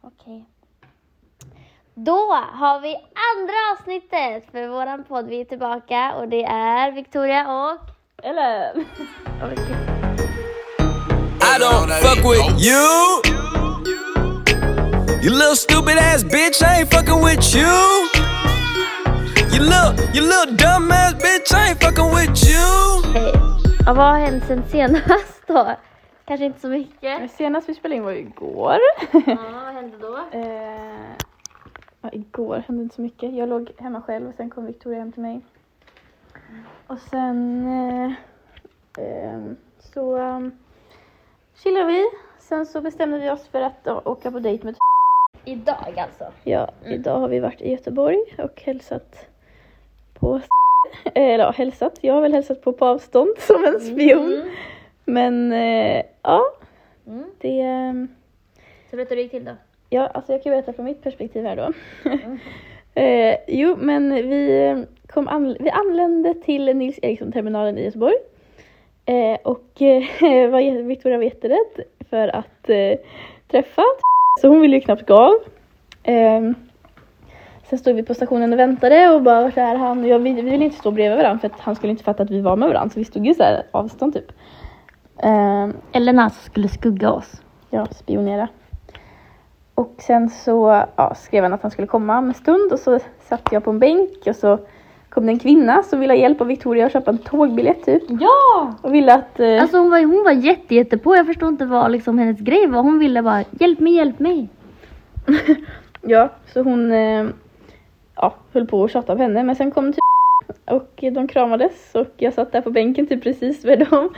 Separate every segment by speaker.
Speaker 1: Okej. Då har vi andra avsnittet för våran podd. Vi är tillbaka och det är Victoria och...
Speaker 2: Eller?
Speaker 3: I don't fuck with you. You little stupid ass bitch, I ain't fucking with you. You little, you little dumb ass bitch, I ain't fucking with you.
Speaker 1: Ja, vad har hänt sen senast då? Kanske inte så mycket.
Speaker 2: Senast vi spelade in var ju igår.
Speaker 1: Ja, vad hände då?
Speaker 2: eh, ja, igår hände inte så mycket. Jag låg hemma själv och sen kom Victoria hem till mig. Och sen eh, eh, så um, chillade vi. Sen så bestämde vi oss för att uh, åka på dejt med
Speaker 1: Idag alltså.
Speaker 2: Ja, idag har vi varit i Göteborg och hälsat på eller ja, hälsat. Jag har väl hälsat på på avstånd som en spion.
Speaker 1: Mm.
Speaker 2: Men eh, ja,
Speaker 1: Mm.
Speaker 2: det ehm,
Speaker 1: Så berätta hur det gick till då.
Speaker 2: Ja, alltså jag kan berätta från mitt perspektiv här då. eh, jo, men vi, eh, kom an, vi anlände till Nils Eriksson-terminalen i Göteborg. Eh, och eh, var Victoria var jätterädd för att eh, träffa så hon ville ju knappt gå av. Eh, sen stod vi på stationen och väntade och bara vart är han? Och jag, vi, vi ville inte stå bredvid varandra för att han skulle inte fatta att vi var med varandra så vi stod ju så här avstånd typ. Eh,
Speaker 1: Eller när som skulle skugga oss.
Speaker 2: ja, spionera. Och sen så ja, skrev han att han skulle komma om en stund och så satt jag på en bänk och så kom det en kvinna som ville ha hjälp av Victoria att köpa en tågbiljett typ.
Speaker 1: Ja!
Speaker 2: Och ville att... Eh,
Speaker 1: Alltså hon var, hon var jätte, jätte på. Jag förstår inte vad liksom hennes grej var. Hon ville bara hjälp mig, hjälp mig.
Speaker 2: ja, så hon eh, ja, höll på att tjata på henne men sen kom typ och de kramades och jag satt där på bänken typ precis bredvid dem.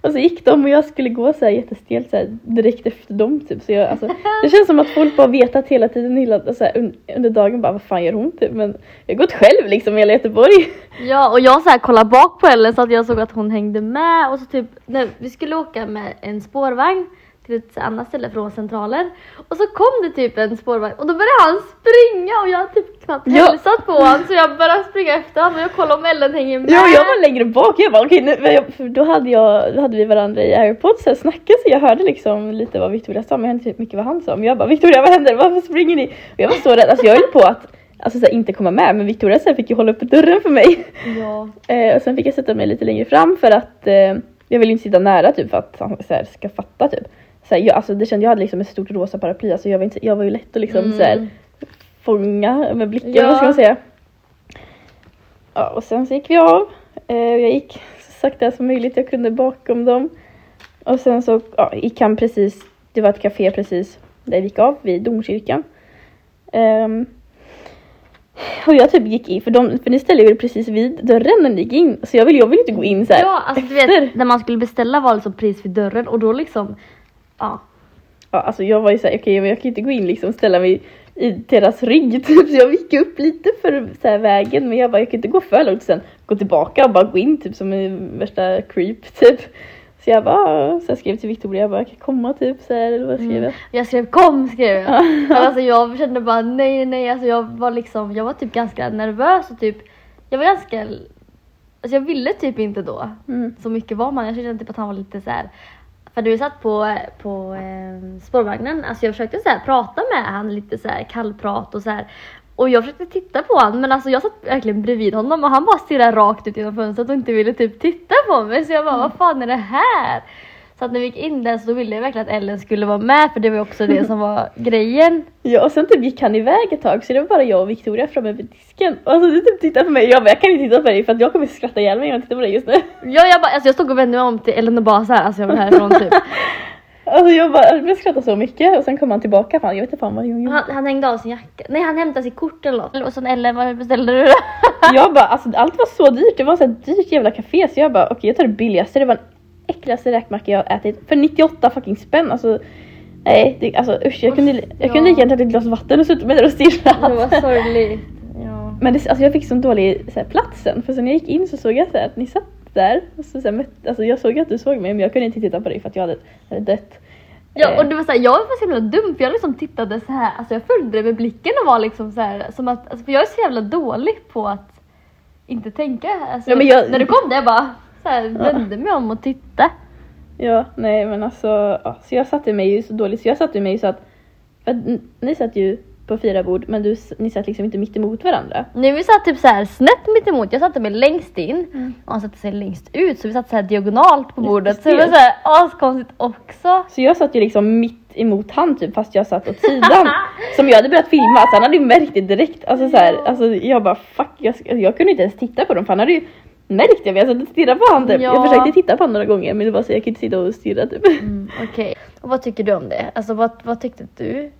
Speaker 2: Och så gick de och jag skulle gå så här jättestelt så här, direkt efter dem typ. Så jag, alltså, det känns som att folk bara vetat hela tiden hela, så här, un, under dagen bara vad fan gör hon typ. Men jag har gått själv liksom i hela Göteborg.
Speaker 1: Ja och jag så här kollade bak på Ellen så att jag såg att hon hängde med och så typ när vi skulle åka med en spårvagn till ett annat ställe från centralen och så kom det typ en spårvagn och då började han springa och jag typ knappt
Speaker 2: Ja.
Speaker 1: hälsat på honom så jag började springa efter honom och jag kollade om Ellen hänger med.
Speaker 2: Ja, jag var längre bak. Jag bara okej, nu, jag, för då hade, jag, då hade vi varandra i airpods och snackade så jag hörde liksom lite vad Victoria sa men jag hörde inte mycket vad han sa. Men jag bara Victoria vad händer? Varför springer ni? Och jag var så rädd, alltså jag höll på att alltså, så här, inte komma med men Victoria här, fick ju hålla uppe dörren för mig.
Speaker 1: Ja.
Speaker 2: Eh, och sen fick jag sätta mig lite längre fram för att eh, jag ville inte sitta nära typ för att han så här, ska fatta typ. Så här, jag, alltså, det kände, jag hade liksom ett stort rosa paraply, alltså, jag, var inte, jag var ju lätt att liksom så här, fånga med blicken,
Speaker 1: Ja.
Speaker 2: vad ska man säga. Ja, och sen så gick vi av. Eh, jag gick så sakta som möjligt, jag kunde bakom dem. Och sen så ja, gick han precis, det var ett café precis där vi gick av, vid domkyrkan. Ehm, och jag typ gick in, för, de, för ni ställde er precis vid dörren när ni gick in. Så jag ville jag vill inte gå in så här
Speaker 1: Ja alltså du
Speaker 2: efter.
Speaker 1: vet när man skulle beställa var liksom pris vid dörren och då liksom ja.
Speaker 2: Ja, alltså jag var ju såhär, okej men jag kan inte gå in liksom ställa mig i deras rygg typ. Så jag gick upp lite för så här, vägen men jag bara, jag kan inte gå för långt och sen gå tillbaka och bara gå in typ som en värsta creep typ. Så jag bara, så jag skrev till Victoria, jag bara, kan jag komma typ så här, eller vad skrev jag?
Speaker 1: Jag skrev kom skrev jag. Alltså jag kände bara nej nej alltså jag var liksom, jag var typ ganska nervös och typ jag var ganska, alltså jag ville typ inte då.
Speaker 2: Mm.
Speaker 1: Så mycket var man, jag kände typ att han var lite så här. För du satt på, på eh, spårvagnen, alltså jag försökte så här, prata med han lite så här kallprat och så här. Och jag försökte titta på honom men alltså jag satt verkligen bredvid honom och han bara stirrade rakt ut genom fönstret och inte ville typ titta på mig så jag bara vad fan är det här? Så att när vi gick in där så ville jag verkligen att Ellen skulle vara med för det var också det som var grejen.
Speaker 2: Ja och sen typ gick han iväg ett tag så det var bara jag och Victoria framme vid disken. Och alltså du typ tittade på mig och jag bara, jag kan inte titta på dig för att jag kommer skratta ihjäl mig när jag tittar på dig just nu.
Speaker 1: Ja, jag, bara, alltså jag stod och vände mig om till Ellen och bara så här, alltså jag vill härifrån typ.
Speaker 2: Alltså jag bara, jag började skratta så mycket och sen kom han tillbaka, fan jag vet inte fan vad han gjorde.
Speaker 1: Han, han hängde av sin jacka. Nej han hämtade sitt kort eller något. Och sen Ellen, vad beställde du då?
Speaker 2: Jag bara, alltså allt var så dyrt. Det var så här dyrt jävla café så jag bara okej jag tar det billigaste. Det var den äckligaste räkmacka jag har ätit för 98 fucking spänn. Alltså nej, det, alltså usch jag kunde, jag kunde lika gärna tagit ett glas vatten och suttit med det och
Speaker 1: Det
Speaker 2: stirrat.
Speaker 1: var sorgligt. Ja.
Speaker 2: Men det, alltså jag fick sån dålig så här, plats sen för sen när jag gick in så såg jag så här, att ni satt där. Och så, så här, alltså jag såg att du såg mig men jag kunde inte titta på dig för att jag hade, hade dött.
Speaker 1: Ja
Speaker 2: Eh,
Speaker 1: och det var så här, jag var så himla dum för jag liksom tittade så här, alltså jag följde det med blicken och var liksom så här, som att, alltså för jag är så jävla dålig på att inte tänka. Alltså,
Speaker 2: Ja, men jag-
Speaker 1: När du kom där jag bara så här, vände mig om och tittade.
Speaker 2: Ja, nej men alltså, ja, så jag satte mig ju så dåligt så jag satte mig så att att ni satt ju på fyra bord men du, ni satt liksom inte mitt emot varandra.
Speaker 1: Nu vi satt typ så här snett mitt emot. jag satte mig längst in
Speaker 2: Mm.
Speaker 1: och han satte sig längst ut så vi satt så här diagonalt på bordet. Så det var
Speaker 2: stelt.
Speaker 1: så här askonstigt också.
Speaker 2: Så jag satt ju liksom mitt emot han typ fast jag satt åt sidan. som jag hade börjat filma, så han hade ju märkt det direkt. Alltså, så här, alltså jag bara fuck, jag, jag kunde inte ens titta på dem för han hade ju märkt det. Jag satt och stirrade på han typ.
Speaker 1: Ja.
Speaker 2: Jag försökte titta på honom några gånger men det var så jag kunde inte sitta och stirra typ.
Speaker 1: Mm, Okej, och vad tycker du om det? Alltså vad, vad tyckte du?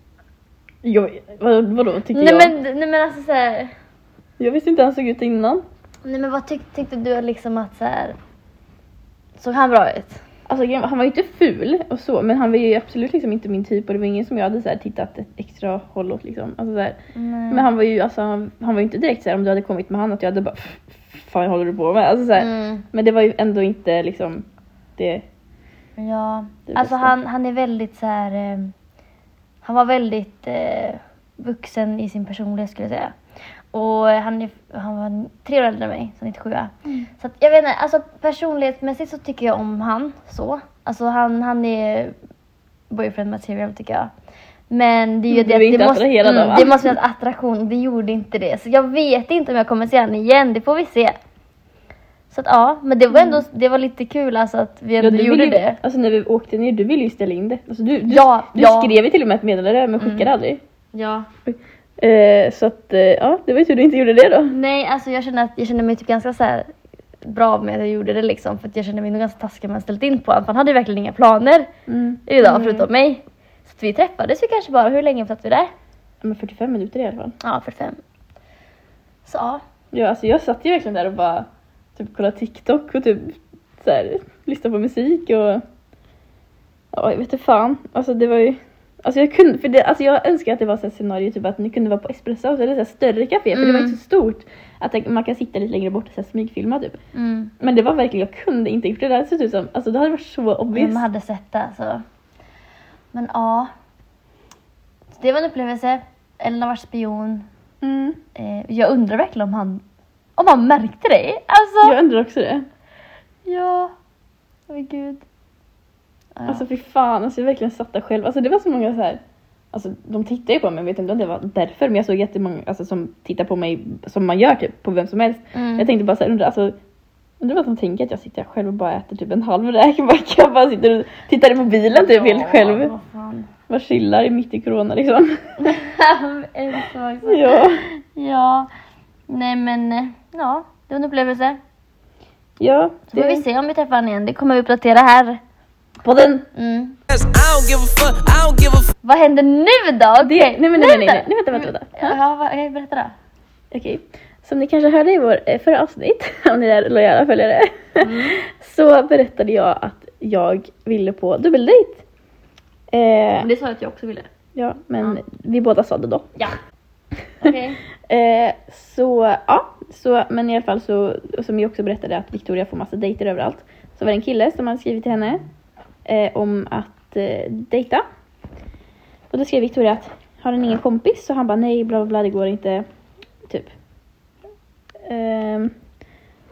Speaker 2: Jag, vad, vadå tycker
Speaker 1: Nej
Speaker 2: jag?
Speaker 1: men, nej men alltså så här,
Speaker 2: Jag visste inte hur han såg ut innan.
Speaker 1: nej men vad tyck, tyckte du liksom att så här, såg han bra ut?
Speaker 2: Alltså han var ju inte ful och så men han var ju absolut liksom inte min typ och det var ingen som jag hade så här tittat ett extra håll åt liksom. Alltså, så. Men han var ju alltså, han, han var ju inte direkt så här om du hade kommit med han att jag hade bara "F- fan håller du på med? Alltså, så här.
Speaker 1: Mm,
Speaker 2: Men det var ju ändå inte liksom det.
Speaker 1: ja,
Speaker 2: Det
Speaker 1: alltså han, han är väldigt så här. Eh, han var väldigt eh, vuxen i sin personlighet skulle jag säga. Och han, är, han var tre år äldre än mig, så 97 Så att, jag vet inte, alltså personlighetsmässigt så tycker jag om han så. Alltså han, han är boyfriend material tycker jag. Men det är ju
Speaker 2: Du
Speaker 1: det
Speaker 2: inte
Speaker 1: det måste,
Speaker 2: av
Speaker 1: mm, det måste finnas attraktion, det gjorde inte det. Så jag vet inte om jag kommer se han igen, det får vi se. Så att ja, men det var ändå, det var lite kul alltså att vi ändå
Speaker 2: du
Speaker 1: gjorde
Speaker 2: ju,
Speaker 1: det.
Speaker 2: Alltså när vi åkte ner, du ville ju ställa in det. Alltså, du du,
Speaker 1: Ja,
Speaker 2: du
Speaker 1: ja.
Speaker 2: skrev ju till och med ett meddelande men skickade
Speaker 1: Mm.
Speaker 2: aldrig.
Speaker 1: Ja.
Speaker 2: Eh, så att eh, ja, det var ju tur du inte gjorde det då.
Speaker 1: Nej, alltså jag känner, att, jag känner mig typ ganska så här bra med att jag gjorde det liksom. För att jag känner mig nog ganska taskig med att ställt in på honom. För han hade ju verkligen inga planer idag
Speaker 2: Mm.
Speaker 1: förutom mig. Att vi träffades ju kanske bara, hur länge satt vi där?
Speaker 2: Ja, men 45 minuter i alla fall.
Speaker 1: Ja, 45. Så ja.
Speaker 2: Ja, alltså jag satt ju verkligen där och bara typ kollade TikTok och typ så här, lyssnade på musik och ja, jag vet inte fan. Alltså det var ju Alltså jag kunde, för det, alltså jag önskar att det var här scenario typ att ni kunde vara på Espresso eller så större café för det var
Speaker 1: Mm.
Speaker 2: inte så stort. Att det- man kan sitta lite längre bort och så smygfilma typ.
Speaker 1: Mm.
Speaker 2: Men det var verkligen, jag kunde inte gjort det ut som, alltså det hade varit så obvious.
Speaker 1: Vem hade sett det så. Men ja. Det var en upplevelse. Ellen har varit spion.
Speaker 2: Mm.
Speaker 1: Eh, jag undrar verkligen om han, om han märkte det. Alltså.
Speaker 2: Jag undrar också det.
Speaker 1: Ja. Åh gud. Ja.
Speaker 2: Alltså fy fan, alltså jag verkligen satt där själv. Alltså det var så många så här. Alltså de tittar ju på mig, jag vet inte om det var därför men jag såg jättemånga alltså, som tittar på mig som man gör typ på vem som helst.
Speaker 1: Mm.
Speaker 2: Jag tänkte bara såhär, undrar, alltså, undrar vad de tänker att jag sitter själv och bara äter typ en halv räkmacka. Jag bara sitter och tittar i mobilen typ helt själv.
Speaker 1: Vad.
Speaker 2: Bara chillar i mitt i corona liksom.
Speaker 1: Ensam också.
Speaker 2: ja.
Speaker 1: Ja. Nej men, ja. Det var en upplevelse.
Speaker 2: Ja,
Speaker 1: Så får vi
Speaker 2: det,
Speaker 1: se om vi träffar honom igen. Det kommer vi uppdatera här.
Speaker 2: på den.
Speaker 1: Mm. Vad händer nu då?
Speaker 2: Det,
Speaker 1: Okej.
Speaker 2: nej men nej, nej, nej, nej, nej vänta, vänta, vänta. Ja.
Speaker 1: Ja, vad, okej, berätta då.
Speaker 2: Okej, som ni kanske hörde i vår eh, förra avsnitt, om ni är lojala följare, så berättade jag att jag ville på dubbeldejt. Eh,
Speaker 1: det sa jag att jag också ville.
Speaker 2: ja, men vi båda sa det då.
Speaker 1: Ja. Okej.
Speaker 2: Eh, så ja, så, men i alla fall så, som jag också berättade att Victoria får massa dejter överallt. Så var det en kille som hade skrivit till henne eh, om att eh, dejta. Och då skrev Victoria att har han ingen kompis? Så han bara nej, bla bla bla, det går inte. Typ. Ehm,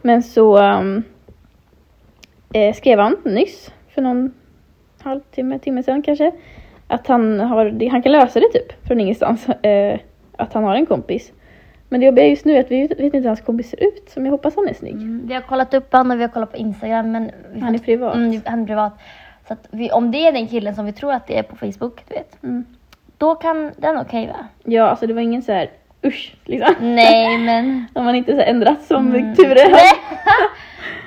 Speaker 2: men så um, eh, skrev han nyss, för någon halvtimme, timme sedan kanske, att han, har, han kan lösa det typ från ingenstans. Eh, att han har en kompis. Men det jobbiga är just nu att vi vet inte hur hans kompis ser ut, så jag hoppas han är snygg.
Speaker 1: Mm, vi har kollat upp honom och vi har kollat på Instagram men
Speaker 2: Han är privat.
Speaker 1: Mm, han är privat. Så vi, om det är den killen som vi tror att det är på Facebook, du vet.
Speaker 2: Mm.
Speaker 1: Då kan den okej va?
Speaker 2: Ja, alltså det var ingen så här usch liksom.
Speaker 1: Nej men.
Speaker 2: Om man inte så här ändrat som
Speaker 1: Mm.
Speaker 2: tur är.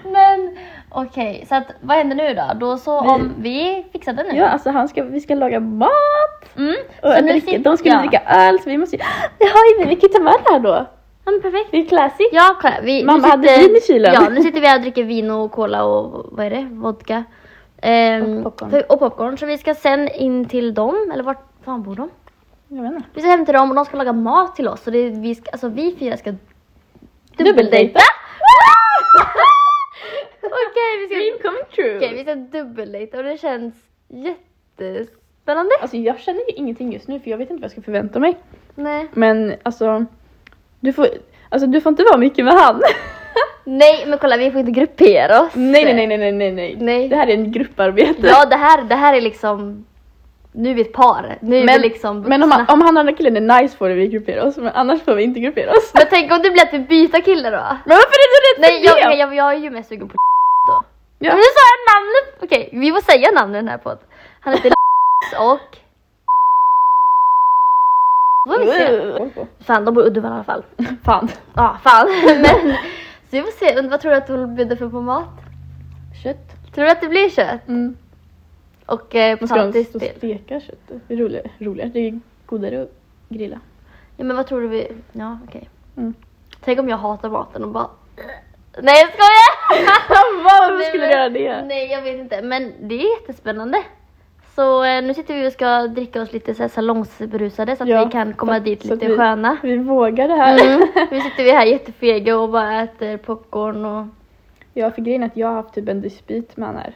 Speaker 1: Men okej, så att vad händer nu då? Då så
Speaker 2: Vi-
Speaker 1: om vi fixar det nu.
Speaker 2: Ja, alltså han ska, vi ska laga mat.
Speaker 1: Mm.
Speaker 2: Och
Speaker 1: Så
Speaker 2: dricka, de skulle
Speaker 1: ja.
Speaker 2: dricka öl så vi måste ju... Det har ju vi, vi kan ta med det här då.
Speaker 1: Ja, men perfekt.
Speaker 2: Det är classic.
Speaker 1: Ja. Vi,
Speaker 2: Mamma hade
Speaker 1: sitter-
Speaker 2: vin i kylen.
Speaker 1: Ja, nu sitter vi här och dricker vin och cola och vad är det? Vodka. Ehm,
Speaker 2: Och popcorn.
Speaker 1: för- och popcorn. Så vi ska sen in till dem, eller vart fan bor de?
Speaker 2: Jag vet inte.
Speaker 1: Vi ska hem till dem och de ska laga mat till oss. Så det, vi, ska, alltså, vi fyra ska
Speaker 2: Dubbeldejta.
Speaker 1: Okej, vi
Speaker 2: Dream
Speaker 1: ska,
Speaker 2: coming true.
Speaker 1: okej, vi ska dubbeldejta och det känns jättespännande.
Speaker 2: Alltså jag känner ju ingenting just nu för jag vet inte vad jag ska förvänta mig.
Speaker 1: Nej.
Speaker 2: Men alltså, du får, alltså, du får inte vara mycket med han.
Speaker 1: Nej, men kolla vi får inte gruppera oss.
Speaker 2: nej, nej, nej, nej, nej, nej, nej.
Speaker 1: Nej.
Speaker 2: Det här är en grupparbete.
Speaker 1: Ja, det här, det här är liksom Nu är vi ett par. Nu är
Speaker 2: Men,
Speaker 1: vi liksom
Speaker 2: men om,
Speaker 1: vuxna.
Speaker 2: han- om han andra killen är nice får vi gruppera oss, men annars får vi inte gruppera oss.
Speaker 1: Men tänk om det blir att vi byter kille då?
Speaker 2: Men varför är du rädd
Speaker 1: Nej
Speaker 2: för
Speaker 1: jag,
Speaker 2: det?
Speaker 1: jag, jag är ju mest sugen på då.
Speaker 2: Ja.
Speaker 1: Men nu sa jag namnet! Okej, vi får säga namnet i den här podden. Han heter och... Vad vi se. Fan, de bor i Uddevalla i alla fall.
Speaker 2: Fan.
Speaker 1: Ja, fan. Men, så vi får se. Vad tror du att hon bjuder för på mat?
Speaker 2: Kött.
Speaker 1: Tror du att det blir kött?
Speaker 2: Mm.
Speaker 1: Och eh, potatis till?
Speaker 2: steka köttet? Det är roligare. roligare. Det är godare att grilla.
Speaker 1: Ja men vad tror du vi... Ja okej.
Speaker 2: Mm.
Speaker 1: Tänk om jag hatar maten och bara... Nej jag skojar!
Speaker 2: Varför
Speaker 1: Nej,
Speaker 2: skulle du göra det?
Speaker 1: Nej jag vet inte men det är jättespännande. Så eh, nu sitter vi och ska dricka oss lite så här salongsberusade så att
Speaker 2: Ja,
Speaker 1: vi kan komma
Speaker 2: så-
Speaker 1: dit
Speaker 2: så att
Speaker 1: lite
Speaker 2: vi-
Speaker 1: sköna.
Speaker 2: Vi vågar det här.
Speaker 1: Mm. Nu sitter vi här jättefega och bara äter popcorn och...
Speaker 2: Ja, för grejen är att jag har haft typ en dispyt med han här.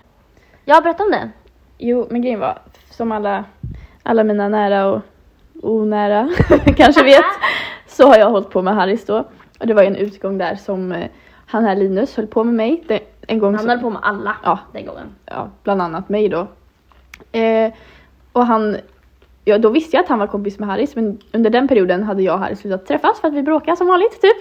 Speaker 1: Ja berätta om det.
Speaker 2: Jo, men grejen var, som alla, alla mina nära och onära kanske vet, så har jag hållit på med Harris då. Och det var ju en utgång där som eh, han här Linus höll på med mig. Det, en gång
Speaker 1: Han
Speaker 2: så-
Speaker 1: höll på med alla
Speaker 2: Ja.
Speaker 1: den gången.
Speaker 2: ja, bland annat mig då. Eh, och han, ja då visste jag att han var kompis med Harris men under den perioden hade jag och Harris slutat träffas för att vi bråkade som vanligt typ.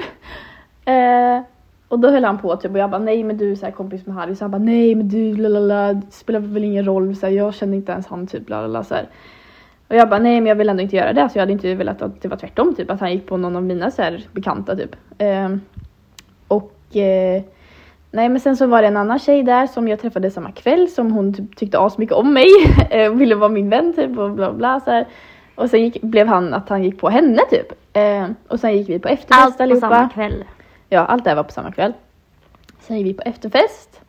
Speaker 2: Eh, och då höll han på typ och jag bara nej men du är så här kompis med Harris. Han bara nej men du lalala, det spelar väl ingen roll så här, jag känner inte ens han typ lalala så här. Och jag bara nej men jag vill ändå inte göra det så jag hade inte velat att det var tvärtom typ att han gick på någon av mina så här bekanta typ. Eh, och eh, Nej men sen så var det en annan tjej där som jag träffade samma kväll som hon typ tyckte asmycket om mig eh, och ville vara min vän typ och bla bla så här. Och sen gick, blev han att han gick på henne typ. Eh, och sen gick vi på efterfest
Speaker 1: Allt på
Speaker 2: allihopa.
Speaker 1: samma kväll.
Speaker 2: Ja allt det här var på samma kväll. Sen gick vi på efterfest.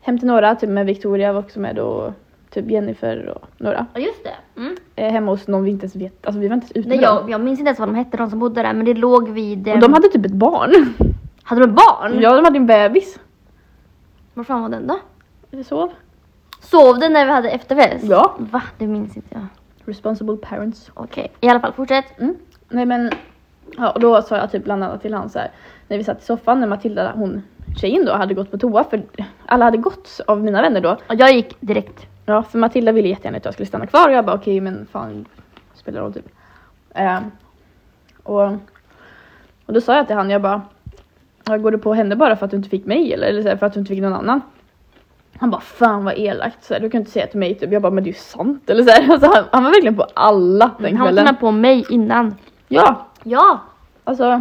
Speaker 2: Hem till några, typ med Victoria var också med och typ Jennifer och några.
Speaker 1: Ja just det. Mm.
Speaker 2: Eh, hemma hos någon vi inte ens vet, alltså vi var inte ens ute
Speaker 1: Nej,
Speaker 2: med dem.
Speaker 1: jag, jag minns inte ens vad de hette de som bodde där men det låg vid... eh,
Speaker 2: Och de hade typ ett barn.
Speaker 1: hade de barn?
Speaker 2: ja de hade en bebis.
Speaker 1: Var fan var den då?
Speaker 2: Eller sov.
Speaker 1: Sov den när vi hade efterfest?
Speaker 2: Ja.
Speaker 1: Va? Det minns inte jag.
Speaker 2: Responsible parents.
Speaker 1: Okej, i alla fall fortsätt.
Speaker 2: Mm. Nej men, ja, och då sa jag typ bland annat till han så här, när vi satt i soffan när Matilda, hon tjejen då, hade gått på toa för alla hade gått av mina vänner då.
Speaker 1: Och jag gick direkt.
Speaker 2: Ja, för Matilda ville jättegärna att jag skulle stanna kvar och jag bara okej men fan, spelar roll typ. Ehm, och, och då sa jag till han, jag bara, "Ja, går du på henne bara för att du inte fick mig eller, eller för att du inte fick någon annan? Han bara fan vad elakt, så här, du kan inte säga till mig typ. Jag bara men det är ju sant eller så här. Alltså, han, han var verkligen på alla den
Speaker 1: Han var
Speaker 2: kvällen.
Speaker 1: på mig innan.
Speaker 2: Ja,
Speaker 1: Ja!
Speaker 2: Alltså,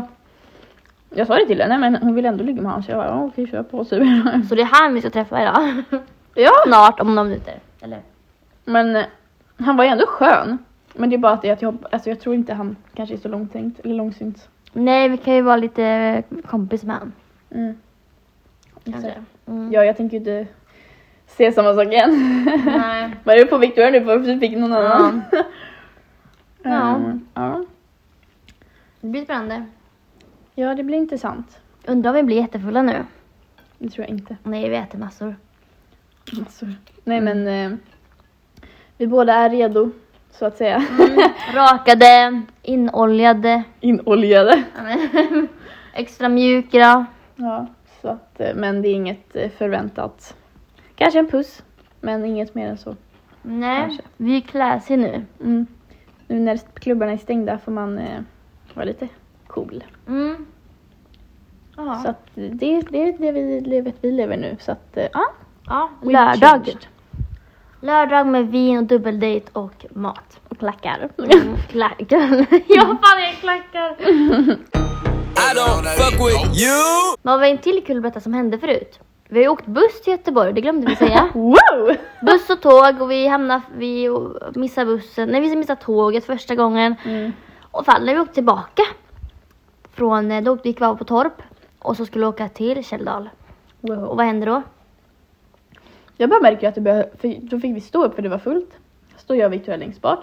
Speaker 2: jag sa det till henne men hon ville ändå ligga med honom så jag bara ja, okej kör på typ.
Speaker 1: Så det är han vi ska träffa idag.
Speaker 2: ja,
Speaker 1: Snart, om några minuter. Eller?
Speaker 2: men eh, han var ju ändå skön. Men det är bara att, jag, alltså, jag tror inte han kanske är så långtänkt eller långsynt.
Speaker 1: Nej, vi kan ju vara lite kompis med han.
Speaker 2: Mm.
Speaker 1: Kanske. Mm.
Speaker 2: Ja, jag tänker ju inte se samma sak igen.
Speaker 1: Nej.
Speaker 2: Var du på Victoria nu för att du fick någon annan?
Speaker 1: Ja.
Speaker 2: Mm, ja.
Speaker 1: Det blir spännande.
Speaker 2: Ja, det blir intressant.
Speaker 1: Undrar om vi blir jättefulla nu?
Speaker 2: Det tror jag inte.
Speaker 1: Nej, vi äter massor.
Speaker 2: Massor. Nej men eh, vi båda är redo så att säga.
Speaker 1: Rakade, inoljade,
Speaker 2: Inoljade.
Speaker 1: extra mjuka.
Speaker 2: Ja, så att, eh, men det är inget eh, förväntat. Kanske en puss, men inget mer än så.
Speaker 1: Nej,
Speaker 2: Kanske.
Speaker 1: vi är classy nu.
Speaker 2: Mm. Nu när klubbarna är stängda får man eh, vara lite cool.
Speaker 1: Mm.
Speaker 2: Så att det, det är det vi, livet vi lever nu. Så att, eh, ja.
Speaker 1: ja. Lördag.
Speaker 2: changed.
Speaker 1: Lördag med vin och dubbeldejt och mat.
Speaker 2: Och klackar.
Speaker 1: Mm, klackar. ja, fan är klackar.
Speaker 3: I don't fuck with you.
Speaker 1: Men vad en till kul berätta som hände förut. Vi har ju åkt buss till Göteborg, det glömde vi säga.
Speaker 2: Wow!
Speaker 1: Buss och tåg och vi hamnade, vi missade bussen, nej vi missade tåget första gången.
Speaker 2: Mm.
Speaker 1: Och fan när vi åkte tillbaka från, eh, då gick vi av på Torp och så skulle vi åka till Källdal. Och
Speaker 2: wow.
Speaker 1: vad hände då?
Speaker 2: Jag bara märker att det börjar, för då fick vi stå upp för det var fullt. Står jag och Victoria längst bak.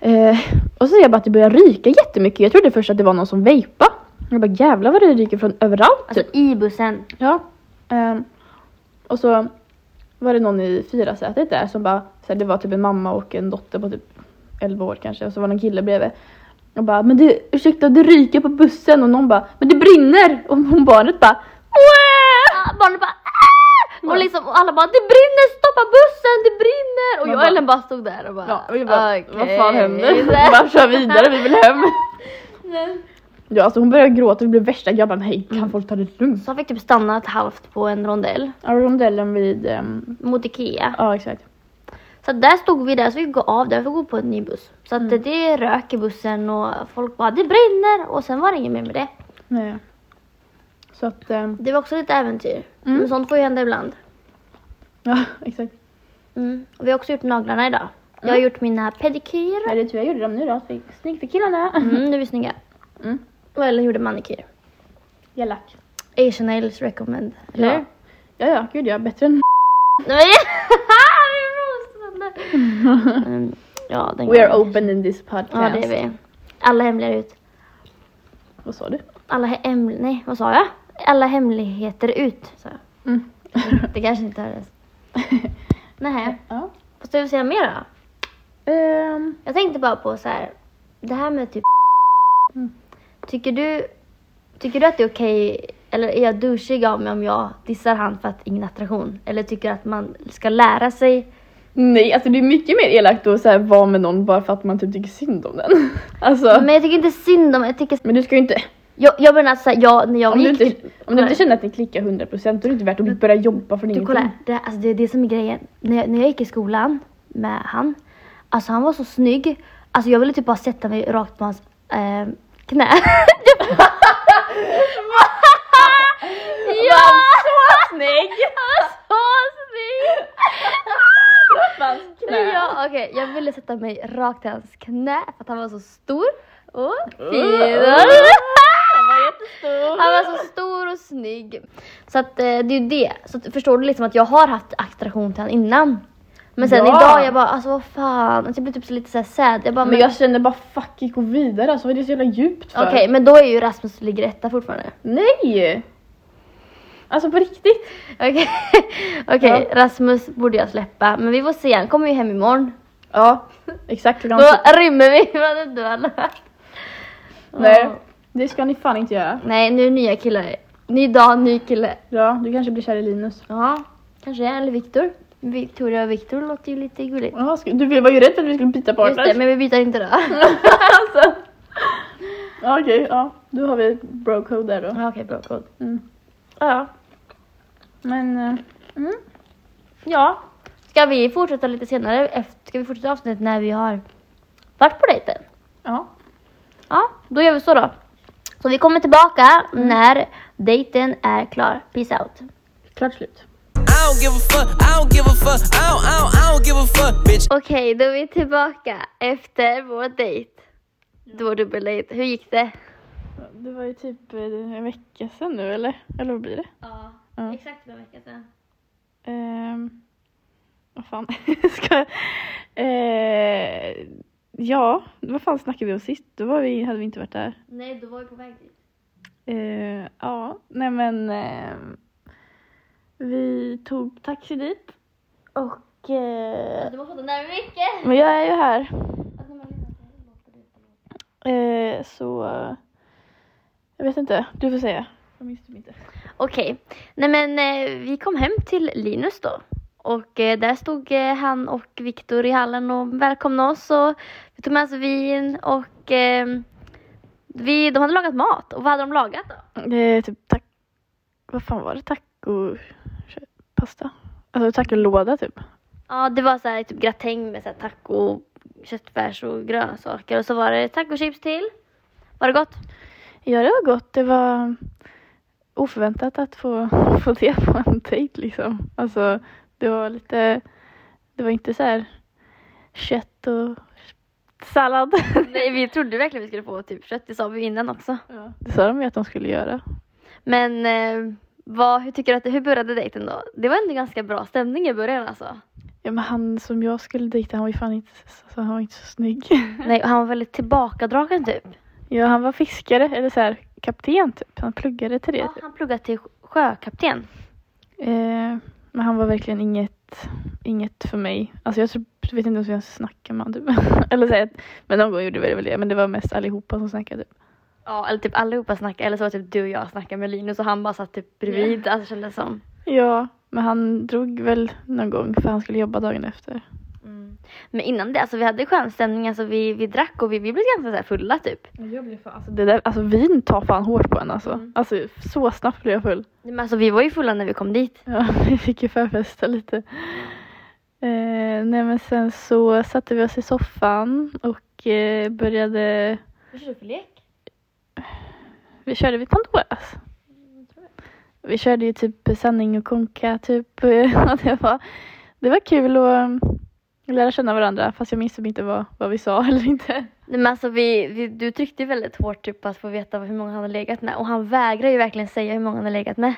Speaker 2: Eh, och så ser jag bara att det börjar ryka jättemycket. Jag trodde först att det var någon som vejpa. Jag bara jävlar vad det ryker från överallt.
Speaker 1: Alltså
Speaker 2: typ.
Speaker 1: i bussen.
Speaker 2: Ja. Ehm, och så var det någon i fyrasätet där som bara, så här, det var typ en mamma och en dotter på typ 11 år kanske och så var det en kille bredvid. Och bara, men det, ursäkta det ryker på bussen och någon bara, men det brinner! Och hon barnet bara, Wah!
Speaker 1: Ah, barnet bara "Ah!" Och liksom och alla bara det brinner, stoppa bussen, det brinner! Och jag och Ellen bara stod där och bara
Speaker 2: Ja, vi bara,
Speaker 1: okej.
Speaker 2: vad fan händer? bara kör vidare, vi vill hem. Ja alltså hon började gråta, det blev värsta jag bara nej kan folk ta det lugnt?
Speaker 1: Så fick typ ett halvt på en rondell
Speaker 2: Ja rondellen vid, ehm,
Speaker 1: mot Ikea.
Speaker 2: ja exakt.
Speaker 1: Så där stod vi där så vi fick gå av där och gå på en ny buss. Så att
Speaker 2: Mm.
Speaker 1: det rök i bussen och folk bara det brinner och sen var det inget mer med det.
Speaker 2: Nej. Så att, ehm,
Speaker 1: Det var också lite äventyr.
Speaker 2: Mm.
Speaker 1: Men sånt får ju hända ibland.
Speaker 2: ja exakt.
Speaker 1: Mm. Och vi har också gjort naglarna idag. Jag har gjort mina pedikyr.
Speaker 2: Ja, det är tur jag gjorde dem nu då, Fick- snyggt för killarna.
Speaker 1: Mm, nu är vi snygga.
Speaker 2: Mm.
Speaker 1: Och Ellen gjorde manikyr.
Speaker 2: Elak.
Speaker 1: Asian nails recommend. Eller
Speaker 2: Ja. Ja ja, gud ja, bättre än
Speaker 1: Nej! Mm, ja, den
Speaker 2: We are open in this podcast.
Speaker 1: Ja, det är vi. Alla hemliga ut.
Speaker 2: Vad sa du?
Speaker 1: Alla hem... Nej, vad sa jag? Alla hemligheter ut, sa jag.
Speaker 2: Mm.
Speaker 1: Det kanske inte hördes. Nej,
Speaker 2: Ja.
Speaker 1: vad ska vi säga mer då?
Speaker 2: Ehm,
Speaker 1: Jag tänkte bara på så här. det här med typ
Speaker 2: Mm.
Speaker 1: Tycker du, tycker du att det är okej, eller är jag douchig av mig om jag dissar han för att ingen attraktion? Eller tycker du att man ska lära sig?
Speaker 2: Nej, alltså det är mycket mer elakt att så här, vara med någon bara för att man typ tycker synd om den. alltså,
Speaker 1: Men jag tycker inte synd om, jag tycker,
Speaker 2: men du ska ju inte,
Speaker 1: jag, jag menar såhär, jag, när jag
Speaker 2: om du
Speaker 1: gick
Speaker 2: inte, om du inte känner att ni klickar 100% då är det inte värt att börja jobba för
Speaker 1: Du
Speaker 2: ingenting.
Speaker 1: kolla, det, alltså, det är det som är grejen. När jag, när jag gick i skolan med han, alltså han var så snygg. Alltså jag ville typ bara sätta mig rakt på hans eh, knä. ja!
Speaker 2: Så snygg!
Speaker 1: Så snygg!
Speaker 2: Hans knä.
Speaker 1: Ja, okej, jag ville sätta mig rakt i hans knä för att han var så stor och
Speaker 2: Oh.
Speaker 1: fin.
Speaker 2: Han var jättestor.
Speaker 1: Han var så stor och snygg. Så att eh, det är ju det. Så förstår du liksom att jag har haft attraktion till honom innan. Men sen
Speaker 2: Ja.
Speaker 1: idag jag bara alltså vad fan. Alltså, jag blir typ så lite så här sad. Jag bara,
Speaker 2: Men jag känner bara fuck, gå vidare alltså, vad är det så jävla djupt för?
Speaker 1: Okej men då är ju Rasmus ligger etta fortfarande.
Speaker 2: Nej! Alltså på riktigt.
Speaker 1: Okej, okej Rasmus borde jag släppa. Men vi får se, han kommer ju hem imorgon.
Speaker 2: Ja, exakt.
Speaker 1: Då rymmer vi från en duell.
Speaker 2: Nej, det ska ni fan inte göra.
Speaker 1: Nej nu är nya killar. Ny dag, ny kille.
Speaker 2: Ja, du kanske blir kär i Linus.
Speaker 1: Ja, kanske eller Viktor. Victoria och Viktor låter ju lite gulligt.
Speaker 2: Ja, du var ju rädd för att vi skulle byta
Speaker 1: Just
Speaker 2: partner.
Speaker 1: det, men vi byter inte då.
Speaker 2: alltså. Ja, okej, ja. Då har vi bro code där då.
Speaker 1: Ja, Okej, bra kod.
Speaker 2: Mm.
Speaker 1: Ja.
Speaker 2: Men, eh, mm.
Speaker 1: ja. Ska vi fortsätta lite senare? Efter, ska vi fortsätta avsnittet när vi har varit på dejten?
Speaker 2: ja.
Speaker 1: Ja, då gör vi så då. Så vi kommer tillbaka när dejten är klar. Peace out.
Speaker 2: Klart slut.
Speaker 1: Okej, då är vi tillbaka efter vår dejt. Vår dubbeldejt. Hur gick det?
Speaker 2: Det var ju typ eh, en vecka sedan nu eller? Eller vad blir det?
Speaker 1: Ja,
Speaker 2: Ja.
Speaker 1: exakt en vecka sedan.
Speaker 2: Ehm, vad fan ska? Eh, ja, vad fan snackade vi om sist? Då var vi, hade vi inte varit där.
Speaker 1: Nej, då var vi på väg dit.
Speaker 2: Eh, ja, nej men ehm, vi tog taxi dit och eh,
Speaker 1: Du måste prata närmare mycket.
Speaker 2: men jag är ju här eh, så jag vet inte, du får säga. Jag minns typ inte.
Speaker 1: Okej, nej men eh, vi kom hem till Linus då. Och eh, där stod eh, han och Viktor i hallen och välkomnade oss och vi tog med oss vin och eh, vi, de hade lagat mat. Och vad hade de lagat då?
Speaker 2: Är typ tack, vad fan var det? Taco, pasta? Alltså tacolåda typ.
Speaker 1: Ja, det var så här typ gratäng med så här taco, köttfärs och grönsaker och så var det tacochips till. Var det gott?
Speaker 2: Ja, det var gott. Det var oförväntat att få, få det på en dejt liksom. Alltså, det var lite, det var inte så här kött och sallad.
Speaker 1: Nej, vi trodde verkligen vi skulle få typ kött, det sa vi innan också.
Speaker 2: Det sa de ju att de skulle göra.
Speaker 1: Men eh, vad, hur tycker du att det, hur började dejten då? Det var ändå ganska bra stämning i början alltså.
Speaker 2: Ja, men han som jag skulle dejta, han var ju fan inte, alltså, han var inte så snygg.
Speaker 1: Nej, han var väldigt tillbakadragen typ.
Speaker 2: Ja, han var fiskare, eller så här kapten typ. Han pluggade till det.
Speaker 1: Ja,
Speaker 2: Typ.
Speaker 1: han pluggade till sjökapten.
Speaker 2: Eh, men han var verkligen inget, inget för mig. Alltså jag tror, vet inte ens hur jag snackar med honom typ. eller så här, men någon gång gjorde vi väl det. Men det var mest allihopa som snackade typ.
Speaker 1: Ja, eller typ allihopa snackade, eller så var typ du och jag snackade med Linus och han bara satt typ bredvid, alltså kändes som.
Speaker 2: Ja, men han drog väl någon gång för han skulle jobba dagen efter.
Speaker 1: Mm. Men innan det, alltså vi hade skön stämning, alltså vi, vi drack och vi, vi blev ganska så här fulla typ.
Speaker 2: Jag blev fan, alltså, det där, alltså vin tar fan hårt på en alltså.
Speaker 1: Mm.
Speaker 2: Alltså så snabbt blev jag full.
Speaker 1: Men alltså vi var ju fulla när vi kom dit.
Speaker 2: Ja, vi fick ju förfesta lite. Eh, nej men sen så satte vi oss i soffan och eh, började,
Speaker 1: Vad körde du för lek?
Speaker 2: vi körde vid Pandoras. Vi körde ju typ sanning och konka typ. Det, var, det var kul att um, lära känna varandra fast jag minns typ inte vad, vad vi sa eller inte.
Speaker 1: Nej, men alltså vi, vi, du tryckte väldigt hårt typ på att få veta hur många han har legat med och han vägrar ju verkligen säga hur många han har legat med.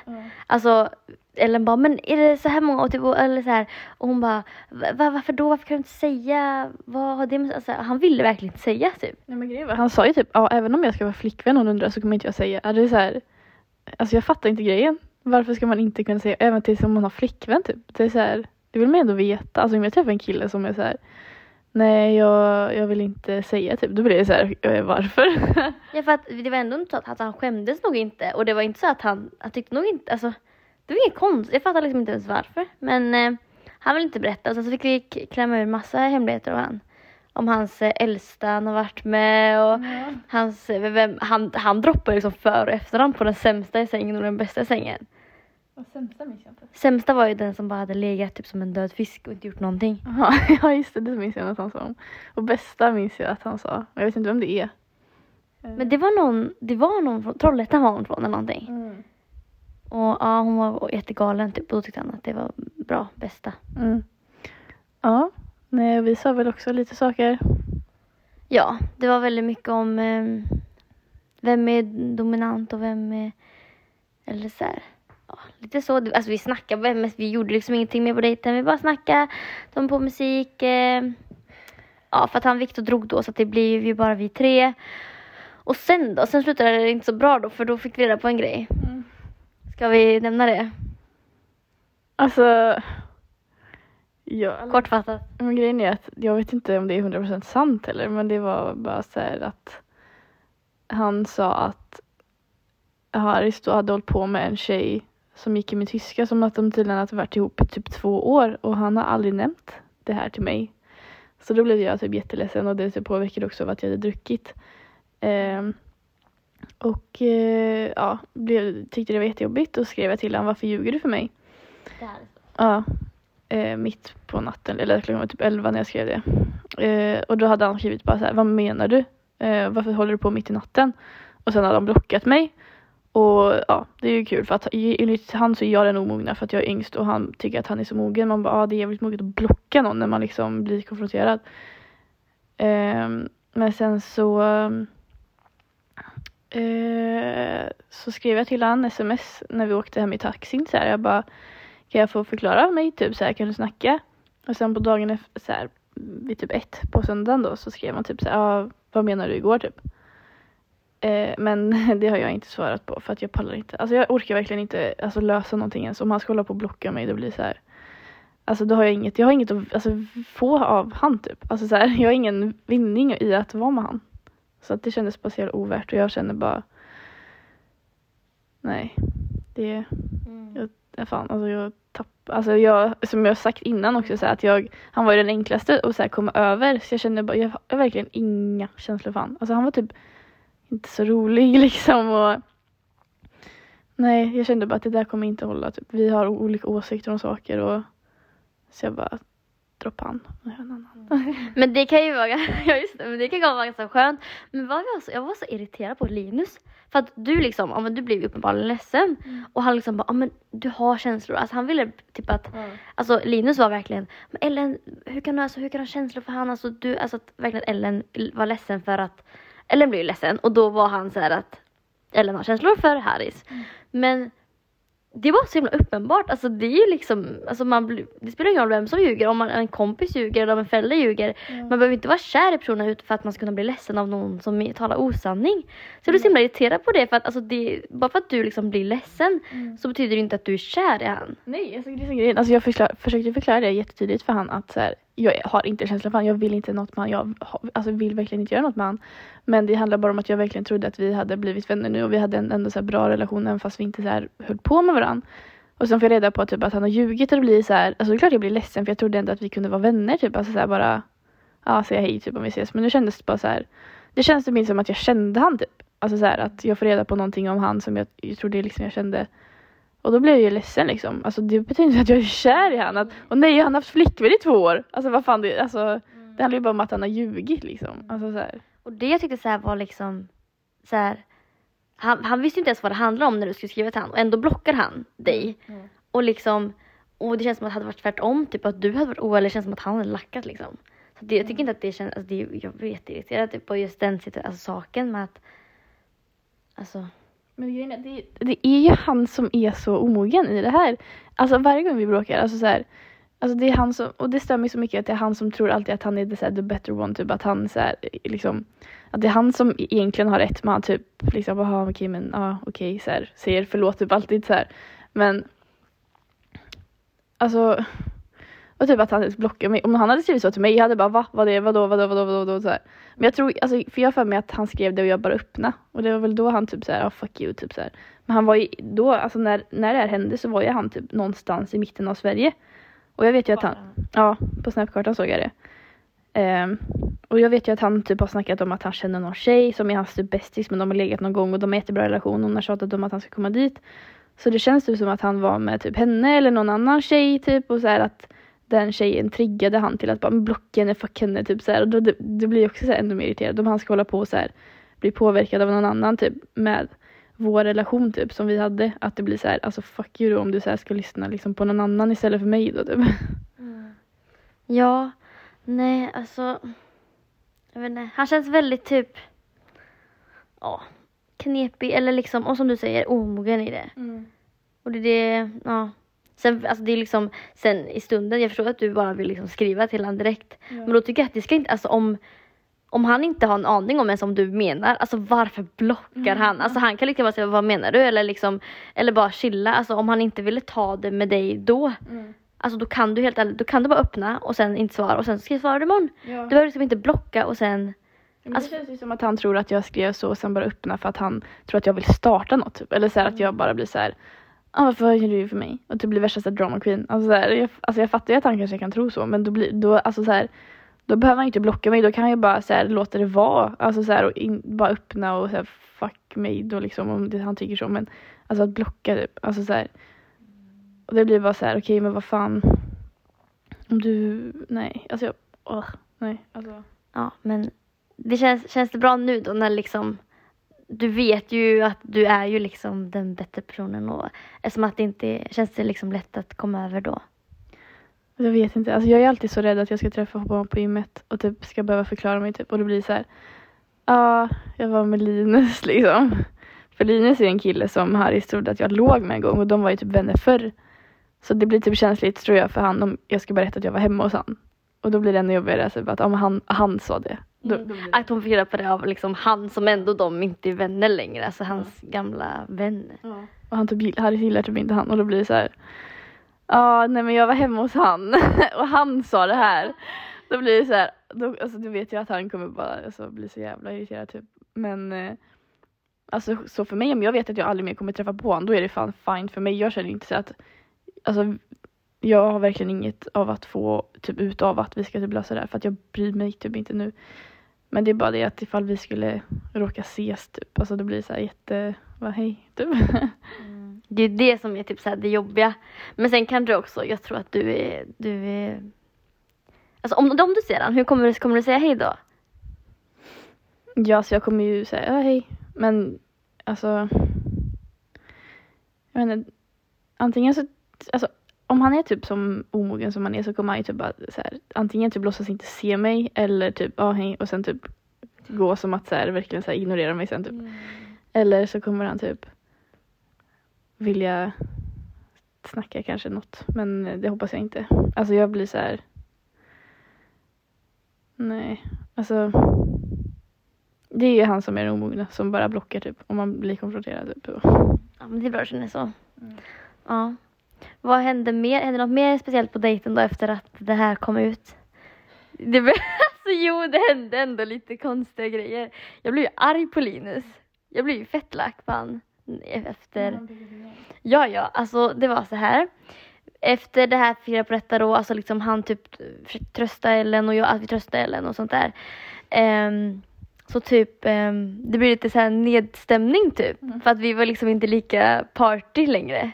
Speaker 1: Alltså Ellen bara, men är det så här många? Och, typ, och- eller så här, och hon bara, Va, varför då? Varför kan du inte säga? Vad har det med, alltså, han ville verkligen inte säga typ.
Speaker 2: Nej, men grejen var, han sa ju typ, ja även om jag ska vara flickvän hon undrar så kommer inte jag säga. Det är så här, alltså jag fattar inte grejen. Varför ska man inte kunna säga, även tills man har flickvän typ. Det är så här, det vill man ändå veta. Alltså om jag träffar en kille som är så här, nej jag, jag vill inte säga typ. Då blir det så här, "Eh, varför?
Speaker 1: Ja för att det var ändå inte så att, att han skämdes nog inte och det var inte så att han, han tyckte nog inte, alltså det var inget konstigt, jag fattar liksom inte ens varför. Men eh, han ville inte berätta och sen så fick vi klämma ur massa hemligheter av han. Om hans eh, äldsta han har varit med och hans, eh, vem, han, han droppade liksom för och efternamn på den sämsta i sängen och den bästa i sängen.
Speaker 2: Sämsta minns jag inte.
Speaker 1: Sämsta var ju den som bara hade legat typ som en död fisk och inte gjort någonting.
Speaker 2: Jaha, ja just det, det minns jag att han sa. Och bästa minns jag att han sa. Jag vet inte vem det är.
Speaker 1: Men det var någon, det var någon från Trollhättan var hon från eller någonting.
Speaker 2: Mm.
Speaker 1: Och ja, hon var jättegalen typ och då tyckte han att det var bra, bästa.
Speaker 2: Mm. Ja, nej, vi sa väl också lite saker.
Speaker 1: Ja, det var väldigt mycket om eh, vem är dominant och vem är... Eller så här, lite så. Alltså vi snackade, men vi gjorde liksom ingenting mer på dejten. Vi bara snackade, de på musik. Eh, ja, för att han Viktor drog då så att det blev ju bara vi tre. Och sen då? Sen slutade det inte så bra då för då fick vi reda på en grej.
Speaker 2: Mm.
Speaker 1: Ska vi nämna det?
Speaker 2: Alltså, ja,
Speaker 1: Kortfattat.
Speaker 2: men grejen är att jag vet inte om det är 100% sant heller, men det var bara så här att han sa att Haris då hade hållit på med en tjej som gick i min tyska som att de tydligen hade varit ihop i typ två år och han har aldrig nämnt det här till mig. Så då blev jag typ jätteledsen och det typ påverkade också av att jag hade druckit. Ehm, och eh, ja, blev, tyckte det var jättejobbigt och skrev jag till honom varför ljuger du för mig? Ja, eh, mitt på natten, eller klockan var typ 11 när jag skrev det. Eh, och då hade han skrivit bara så här, vad menar du? Eh, varför håller du på mitt i natten? Och sen hade han blockat mig. Och ja, det är ju kul för att enligt han så är jag den omogna för att jag är yngst och han tycker att han är så mogen. Man bara, ja det är jävligt moget att blocka någon när man liksom blir konfronterad. Ehm, men sen så eh, så skrev jag till han sms när vi åkte hem i taxin så här, jag bara kan jag få förklara mig typ så här, kan du snacka? Och sen på dagen efter, så här, vid typ ett på söndagen då så skrev man typ så här, ah, vad menar du igår typ? Eh, men det har jag inte svarat på för att jag pallar inte. Alltså jag orkar verkligen inte alltså, lösa någonting ens. Om han ska hålla på och blocka mig det blir så här. Alltså då har jag inget, jag har inget att alltså, få av han typ. Alltså så här, jag har ingen vinning i att vara med han. Så att det kändes jävla ovärt och jag känner bara Nej, det
Speaker 1: Mm.
Speaker 2: Ja, fan, alltså jag tappade, alltså jag, som jag sagt innan också så här, att jag, han var ju den enklaste att så här, komma över så jag kände bara, jag har verkligen inga känslor för han. Alltså han var typ inte så rolig liksom och nej, jag kände bara att det där kommer inte hålla. Typ. Vi har olika åsikter om saker och så jag bara droppade han. annan.
Speaker 1: Men det kan ju vara, ja just det, men det kan vara ganska skönt. Men vad jag, var så, jag var så irriterad på Linus. För att du liksom, ja, men du blev uppenbarligen ledsen. Och han liksom bara, ja men du har känslor. Alltså han ville typ att, alltså Linus var verkligen, men Ellen hur kan du, alltså, hur kan du ha känslor för han? Alltså, du, alltså att verkligen Ellen var ledsen för att, Ellen blev ju ledsen och då var han så här att Ellen har känslor för Harris. Men det var så himla uppenbart. Alltså det är ju liksom, alltså man, det spelar ingen roll vem som ljuger. Om man, en kompis ljuger eller om en förälder ljuger. Man behöver inte vara kär i personen ut för att man ska kunna bli ledsen av någon som talar osanning. Så jag blir så himla irriterad på det. För att alltså det, bara för att du liksom blir ledsen så betyder det inte att du är kär i han.
Speaker 2: Nej, alltså, det är så grejen. Alltså, jag förklar, försökte förklara det jättetydligt för han att så här, jag har inte känslan för han. Jag vill inte något med han. Jag alltså, vill verkligen inte göra något med han. Men det handlar bara om att jag verkligen trodde att vi hade blivit vänner nu och vi hade en ändå så här bra relation även fast vi inte så här höll på med varandra. Och sen får jag reda på typ att han har ljugit och det blir så här, alltså det är klart jag blir ledsen för jag trodde ändå att vi kunde vara vänner typ, alltså så här bara, ja säga hej typ om vi ses. Men nu kändes det bara så här, det känns typ inte som att jag kände han typ. Alltså så här att jag får reda på någonting om han som jag, jag trodde liksom jag kände. Och då blev jag ju ledsen liksom. Alltså det betyder inte att jag är kär i han. Att, och nej, han har haft flickvän i två år. Alltså vad fan, det, alltså, det handlar ju bara om att han har ljugit liksom. Alltså så här.
Speaker 1: Och det jag tyckte så var liksom så här, han, han visste inte ens vad det handlade om när du skulle skriva till han och ändå blockar han dig. Och liksom, och det känns som att det hade varit tvärtom, typ att du hade varit oärlig, det känns som att han hade lackat liksom. Så det, jag tycker inte att det känns, alltså det, jag blir jätteirriterad typ, på just den alltså, saken med att, alltså,
Speaker 2: men grejen är, det, det är ju han som är så omogen i det här. Alltså varje gång vi bråkar, alltså så här, alltså det är han som, och det stämmer så mycket att det är han som tror alltid att han är the, så här, the better one, typ att han så här, liksom, att det är han som egentligen har rätt, men han typ liksom, jaha okej okay, men ja ah, okej så här, säger förlåt typ alltid så här. Men alltså och typ att han blockade mig. Om han hade skrivit så till mig, jag hade bara va? Vad det? Vadå? Vadå? Vadå? Vadå? vadå? Så här. Men jag tror, alltså, för jag har för mig att han skrev det och jag bara öppna. Och det var väl då han typ såhär, ja ah, fuck you, typ såhär. Men han var ju då, alltså när, när det här hände så var ju han typ någonstans i mitten av Sverige. Och jag vet ju att han, ja på snapkartan såg jag det. Um, och jag vet ju att han typ har snackat om att han känner någon tjej som är hans typ bästis men de har legat någon gång och de har jättebra relation och hon har tjatat om att han ska komma dit. Så det känns typ som att han var med typ henne eller någon annan tjej typ och så här att den tjejen triggade han till att bara "Men blocka henne, fuck henne typ så här. Och då, det, det blir också så här ännu mer irriterad om han ska hålla på och så här bli påverkad av någon annan typ med vår relation typ som vi hade. Att det blir så här, alltså fuck you då om du så här ska lyssna liksom på någon annan istället för mig då typ.
Speaker 1: ja, nej alltså, jag vet inte, han känns väldigt typ, ja, knepig eller liksom, och som du säger, omogen i det. Och det är det, ja. Sen, alltså det är liksom, sen i stunden, jag förstår att du bara vill liksom skriva till honom direkt. Men då tycker jag att det ska inte, alltså om, om han inte har en aning om ens om du menar, alltså varför blockar han? Alltså han kan lika gärna säga vad menar du? Eller liksom, eller bara chilla. Alltså om han inte ville ta det med dig då. Alltså då kan du helt ärligt, då kan du bara öppna och sen inte svara och sen ska jag svara imorgon.
Speaker 2: Ja.
Speaker 1: Du behöver liksom inte blocka och sen,
Speaker 2: Men
Speaker 1: Alltså-
Speaker 2: det känns ju som att han tror att jag skrev så och sen bara öppna för att han tror att jag vill starta något typ. Eller så här att jag bara blir så här. Ah, varför gör du för mig? Och typ blir värsta så här drama queen. Alltså, så här, jag, alltså jag fattar ju att han kanske kan tro så men då blir då alltså så här. Då behöver han inte blocka mig, då kan jag bara så här, låta det vara. Alltså så här, och in, bara öppna och så här, fuck mig då liksom om det, han tycker så. Men alltså att blocka typ, alltså så här. Och det blir bara så här, okej men vad fan. Om du, nej, alltså jag, åh, nej, alltså.
Speaker 1: ja men det känns, känns det bra nu då när liksom du vet ju att du är ju liksom den bättre personen och eftersom att det inte känns det liksom lätt att komma över då.
Speaker 2: Jag vet inte, alltså jag är alltid så rädd att jag ska träffa honom på gymmet och typ ska behöva förklara mig typ och det blir så här. Ja, jag var med Linus liksom. För Linus är en kille som Harris trodde att jag låg med en gång och de var ju typ vänner förr. Så det blir typ känsligt tror jag för han om jag ska berätta att jag var hemma hos han. Och då blir det ännu jobbigare, typ, att om han, han sa det. Då, det.
Speaker 1: Att hon fick reda på det av liksom han som ändå de inte är vänner längre, alltså hans gamla vän.
Speaker 2: Och han typ, gill- Harris gillar typ inte han och då blir det så här. Ja, nej men jag var hemma hos han och han sa det här. Då blir det så här, då, alltså du vet jag att han kommer bara alltså, bli så jävla irriterad typ. Men eh, alltså så för mig om jag vet att jag aldrig mer kommer träffa på honom då är det fan fine för mig. Jag känner inte så att, alltså jag har verkligen inget av att få typ ut av att vi ska typ lösa det här för att jag bryr mig typ inte nu. Men det är bara det att ifall vi skulle råka ses typ, alltså det blir så här jätte, vad hej typ.
Speaker 1: Det är det som är typ så det jobbiga. Men sen kan du också, jag tror att du är, du är Alltså om, om du ser han, hur kommer du, kommer du säga hej då?
Speaker 2: Ja, så jag kommer ju säga ja, hej. Men alltså. Jag inte. Antingen så, alltså om han är typ som omogen som han är så kommer han ju typ bara så här, antingen typ låtsas inte se mig eller typ ja hej och sen typ gå som att så här, verkligen så här, ignorera mig sen typ. Eller så kommer han typ vilja snacka kanske något men det hoppas jag inte. Alltså jag blir så här. Nej, alltså. Det är ju han som är den omogna som bara blockar typ om man blir konfronterad. Typ.
Speaker 1: Ja men det är bra att känna så. Ja. Vad hände mer? Hände något mer speciellt på dejten då efter att det här kom ut? Det, alltså jo, det hände ändå lite konstiga grejer. Jag blev ju arg på Linus. Jag blev ju fett lack på han. efter Ja, ja, alltså det var så här. Efter det här Fira på detta då, alltså liksom han typ trösta Ellen och jag, att vi tröstade Ellen och sånt där. Ehm, så typ, ehm, det blir lite så här nedstämning typ. För att vi var liksom inte lika party längre.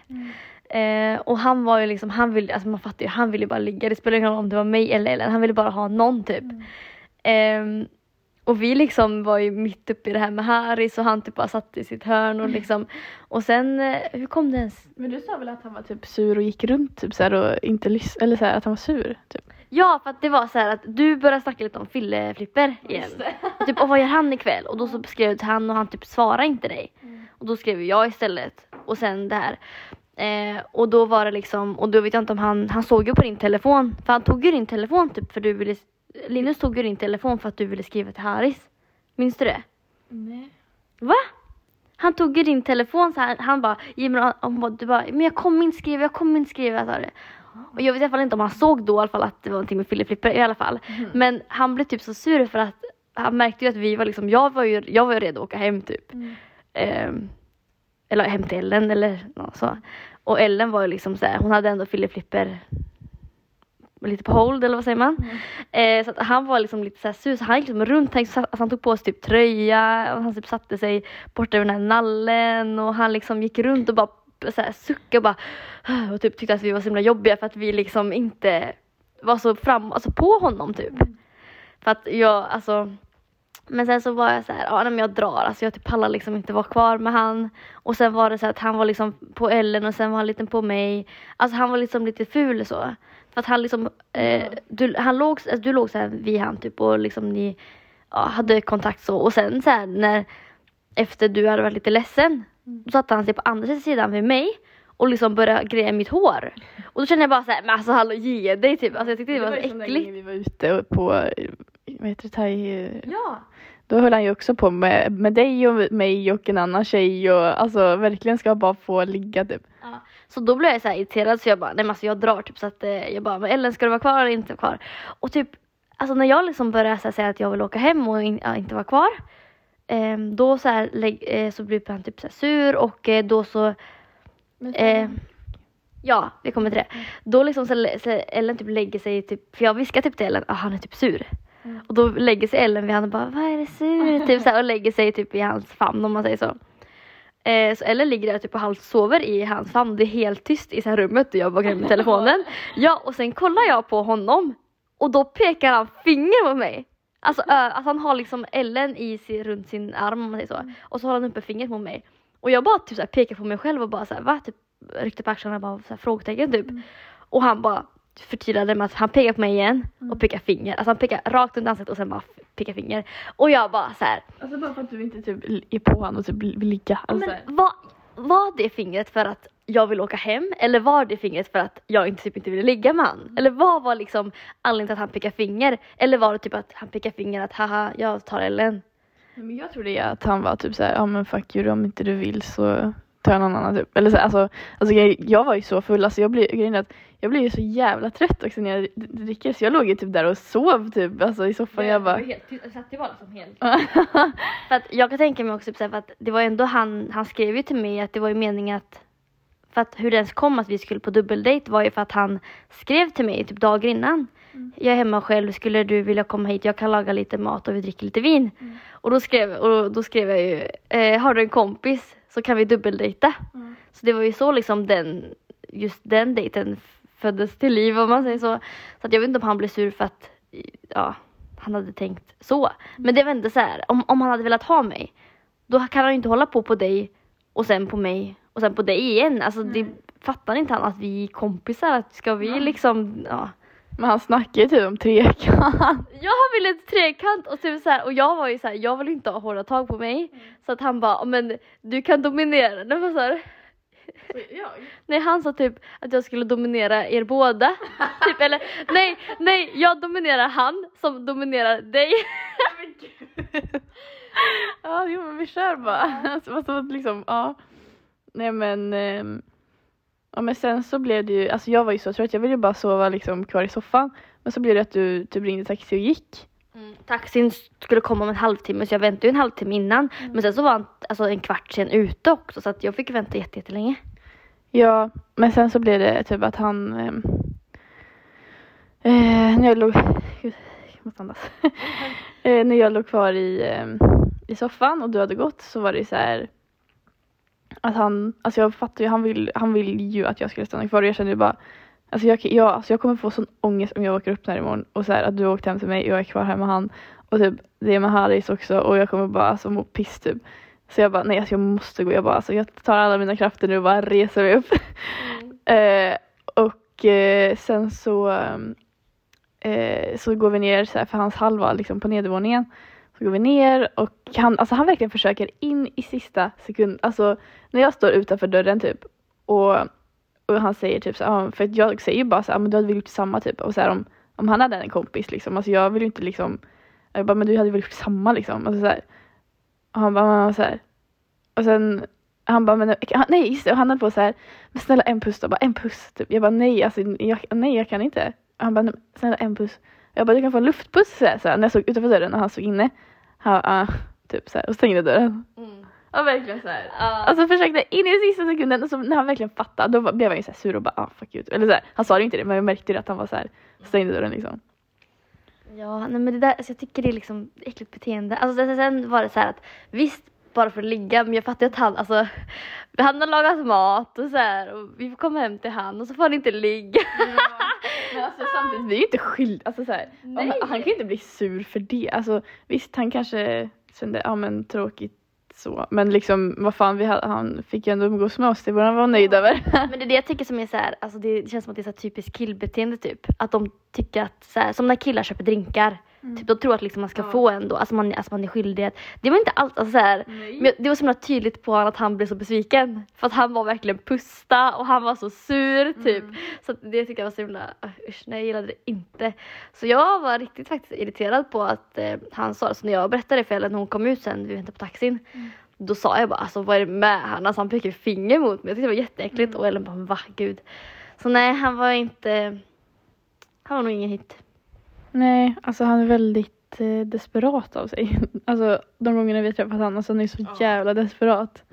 Speaker 1: Eh, och han var ju liksom, han ville, alltså man fattar ju, han ville bara ligga. Det spelar ingen roll om det var mig eller Ellen, han ville bara ha någon typ. Ehm, och vi liksom var ju mitt uppe i det här med Haris och han typ bara satt i sitt hörn och liksom och sen, eh, hur kom det ens?
Speaker 2: Men du sa väl att han var typ sur och gick runt typ så och inte lyssnade, eller så här, att han var sur typ.
Speaker 1: Ja för att det var så här att du började snacka lite om Fille-Flipper igen. Och typ, och vad gör han ikväll? Och då så skrev du till han och han typ svarade inte dig. Och då skrev jag istället. Och sen det här. Eh, och då var det liksom, och då vet jag inte om han, han såg ju på din telefon. För han tog ju din telefon typ för du ville, Linus tog ju din telefon för att du ville skriva till Haris. Minns du det?
Speaker 2: Nej.
Speaker 1: Va? Han tog ju din telefon så här, han bara, Jimmy, han bara, du bara, men jag kommer inte skriva, jag kommer inte skriva, sa det. Och jag vet i alla fall inte om han såg då i alla fall att det var någonting med Fille Flipper i alla fall. Men han blev typ så sur för att han märkte ju att vi var liksom, jag var ju, jag var ju redo att åka hem typ. Ehm, eller hem till Ellen eller nå, så. Och Ellen var ju liksom så här, hon hade ändå Fille Flipper lite på hold eller vad säger man? Eh, så att han var liksom lite så här sur så han gick liksom runt, han, alltså han tog på sig typ tröja och han typ satte sig borta över den här nallen och han liksom gick runt och bara så här suckade och bara och typ tyckte att vi var så himla jobbiga för att vi liksom inte var så fram, alltså på honom typ. För att jag, alltså men sen så var jag så här, ja men jag drar, alltså jag typ pallar liksom inte vara kvar med han. Och sen var det så att han var liksom på Ellen och sen var han lite på mig. Alltså han var liksom lite ful så. För att han liksom, eh, du, han låg, alltså, du låg så här vid han typ och liksom ni ja, hade kontakt så. Och sen så här när, efter du hade varit lite ledsen, då satte han sig på andra sidan vid mig och liksom började greja mitt hår. Och då kände jag bara så här, men alltså hallå ge dig typ. Alltså jag tyckte det, var så
Speaker 2: ju som den
Speaker 1: äckligt.
Speaker 2: gången vi var ute på, vad heter det, thai,
Speaker 1: Ja.
Speaker 2: Då höll han ju också på med, med dig och mig och en annan tjej och alltså verkligen ska bara få ligga typ.
Speaker 1: Ja. Så då blev jag så här irriterad så jag bara, nej men alltså jag drar typ så att eh, jag bara, men Ellen ska du vara kvar eller inte kvar? Och typ, alltså när jag liksom började så här, säga att jag vill åka hem och in, ja, inte vara kvar. ehm, då så, här, eh, så blev han typ så här sur och eh, då så Eh, ja, vi kommer till det. Då liksom så, så Ellen typ lägger sig typ, för jag viskar typ till Ellen, ah, han är typ sur. Och då lägger sig Ellen vid honom och bara, vad är det sur? typ så här, och lägger sig typ i hans famn om man säger så. Eh, så Ellen ligger där typ och halvt sover i hans famn. Det är helt tyst i så här rummet och jag bara med telefonen. Ja och sen kollar jag på honom och då pekar han finger på mig. Alltså, ö, alltså han har liksom Ellen i sin, runt sin arm om man säger så. Och så håller han uppe fingret mot mig. Och jag bara typ så här pekar på mig själv och bara så här, va? Typ ryckte på axlarna och bara så här, frågetecken typ. Och han bara förtydligade med att han pekar på mig igen och pekar finger. Alltså han pekar rakt under ansiktet och sen bara pekar finger. Och jag bara så här,
Speaker 2: Alltså bara för att du inte typ är på honom och typ vill ligga. Alltså,
Speaker 1: men var, var det fingret för att jag vill åka hem eller var det fingret för att jag inte, typ inte ville ligga med han? Eller vad var liksom anledningen till att han pekar finger? Eller var det typ att han pekar finger att haha jag tar Ellen?
Speaker 2: Men jag tror det är att han var typ såhär, ja men fuck you om inte du vill så jag någon annan typ. Eller så, alltså, alltså jag, jag var ju så full, alltså jag är att jag blir ju så jävla trött också när jag dricker så jag låg ju typ där och sov typ alltså i soffan jag bara
Speaker 1: helt tyst, så att det var liksom helt För att jag kan tänka mig också typ för att det var ändå han, han skrev ju till mig att det var ju meningen att för att hur det ens kom att vi skulle på dubbeldejt var ju för att han skrev till mig typ dagar innan. Jag är hemma själv, skulle du vilja komma hit? Jag kan laga lite mat och vi dricker lite vin. Och, då skrev, och då skrev jag ju, eh, har du en kompis så kan vi dubbeldejta. Så det var ju så liksom den, just den dejten föddes till liv om man säger så. Så att jag vet inte om han blev sur för att, ja, han hade tänkt så. Men det var ändå så här, om, om han hade velat ha mig, då kan han ju inte hålla på på dig och sen på mig och sen på dig igen. Alltså det fattar inte han att vi är kompisar, att ska vi liksom, ja.
Speaker 2: Men han snackar ju typ om trekant.
Speaker 1: Jag ville ett trekant och typ så här, och jag var ju så här, jag vill inte ha hårda tag på mig. Så att han bara, men du kan dominera. Nej, vad sa du? Nej han sa typ att jag skulle dominera er båda. typ, eller nej, nej jag dominerar han som dominerar dig.
Speaker 2: Ja jo men vi kör bara. Alltså, liksom, ja. Nej men ehm, Ja men sen så blev det ju, alltså jag var ju så trött, jag ville ju bara sova liksom kvar i soffan. Men så blev det att du typ ringde taxi och gick.
Speaker 1: Taxin skulle komma om en halvtimme så jag väntade ju en halvtimme innan. Men sen så var han alltså, en kvart sen ute också så att jag fick vänta jätte- jättelänge.
Speaker 2: Ja, men sen så blev det typ att han... ehm, Eh, när jag låg... Gud, jag måste andas. eh, när jag låg kvar i, ehm, i soffan och du hade gått så var det så här att han, alltså jag fattar ju, han vill, han vill ju att jag skulle stanna kvar och jag kände ju bara Alltså jag, jag, alltså jag kommer få sån ångest om jag åker upp där imorgon och så här att du har åkt hem till mig och jag är kvar här med han och typ det är med Haris också och jag kommer bara alltså må piss typ. Så jag bara nej alltså jag måste gå, jag bara alltså jag tar alla mina krafter nu och bara reser mig upp. eh, och eh, sen så eh, så går vi ner så här, för hans halva liksom på nedervåningen. Så går vi ner och han, alltså han verkligen försöker in i sista sekund. Alltså när jag står utanför dörren typ och, och han säger typ så här, för jag säger ju bara så här, men du hade väl gjort samma typ. Och så här, om, om han hade en kompis liksom, alltså jag vill ju inte liksom, jag bara men du hade väl gjort samma liksom. Alltså så här. Och han bara, så här. Och sen han bara, men han- nej just det, och han höll på så här, men snälla en puss då, bara en puss typ. Jag bara nej, alltså jag, nej jag kan inte. Och han bara, snälla en puss. Jag bara, du kan få en luftpuss så här, så här, när jag såg utanför dörren och han såg inne. Han ah, typ så här, och stängde dörren. Ja verkligen så här.
Speaker 1: Ja.
Speaker 2: Alltså försökte in i sista sekunden och så när han verkligen fattade då blev han ju så här sur och bara ah fuck you. Eller så här, han sa det inte det men jag märkte ju att han var så här stängde dörren liksom.
Speaker 1: Ja, nej men det där, alltså jag tycker det är liksom äckligt beteende. Alltså sen- var det så här att visst, bara för att ligga, men jag fattar ju att han, alltså han har lagat mat och så här och vi får komma hem till han och så får han inte ligga.
Speaker 2: Men alltså samtidigt vi är ju inte skyldiga, alltså så här, om, han kan inte bli sur för det. Alltså visst han kanske kände ja men tråkigt så men liksom vad fan vi hade, han fick ju ändå umgås med oss det borde han vara nöjd över.
Speaker 1: Men det är det jag tycker som är så här, alltså det känns som att det är så typiskt killbeteende typ. Att de tycker att, så här, som när killar köper drinkar. Typ, de tror att liksom man ska få en då, alltså man, alltså man är skyldig. att- Det var inte alls, alltså så här, men det var så himla tydligt på honom att han blev så besviken. För att han var verkligen pusta och han var så sur typ. Så att det tyckte jag var så himla, uh, usch nej jag gillade det inte. Så jag var riktigt faktiskt irriterad på att eh, han sa, så när jag berättade för Ellen när hon kom ut sen, vi väntade på taxin. Då sa jag bara alltså vad är det med honom? Alltså, han pekade finger mot mig. Jag tyckte det var jätteäckligt och Ellen bara va gud. Så nej han var inte, han var nog ingen hit.
Speaker 2: Nej, alltså han är väldigt eh, desperat av sig. Alltså de gångerna vi träffat honom, alltså han är så jävla desperat.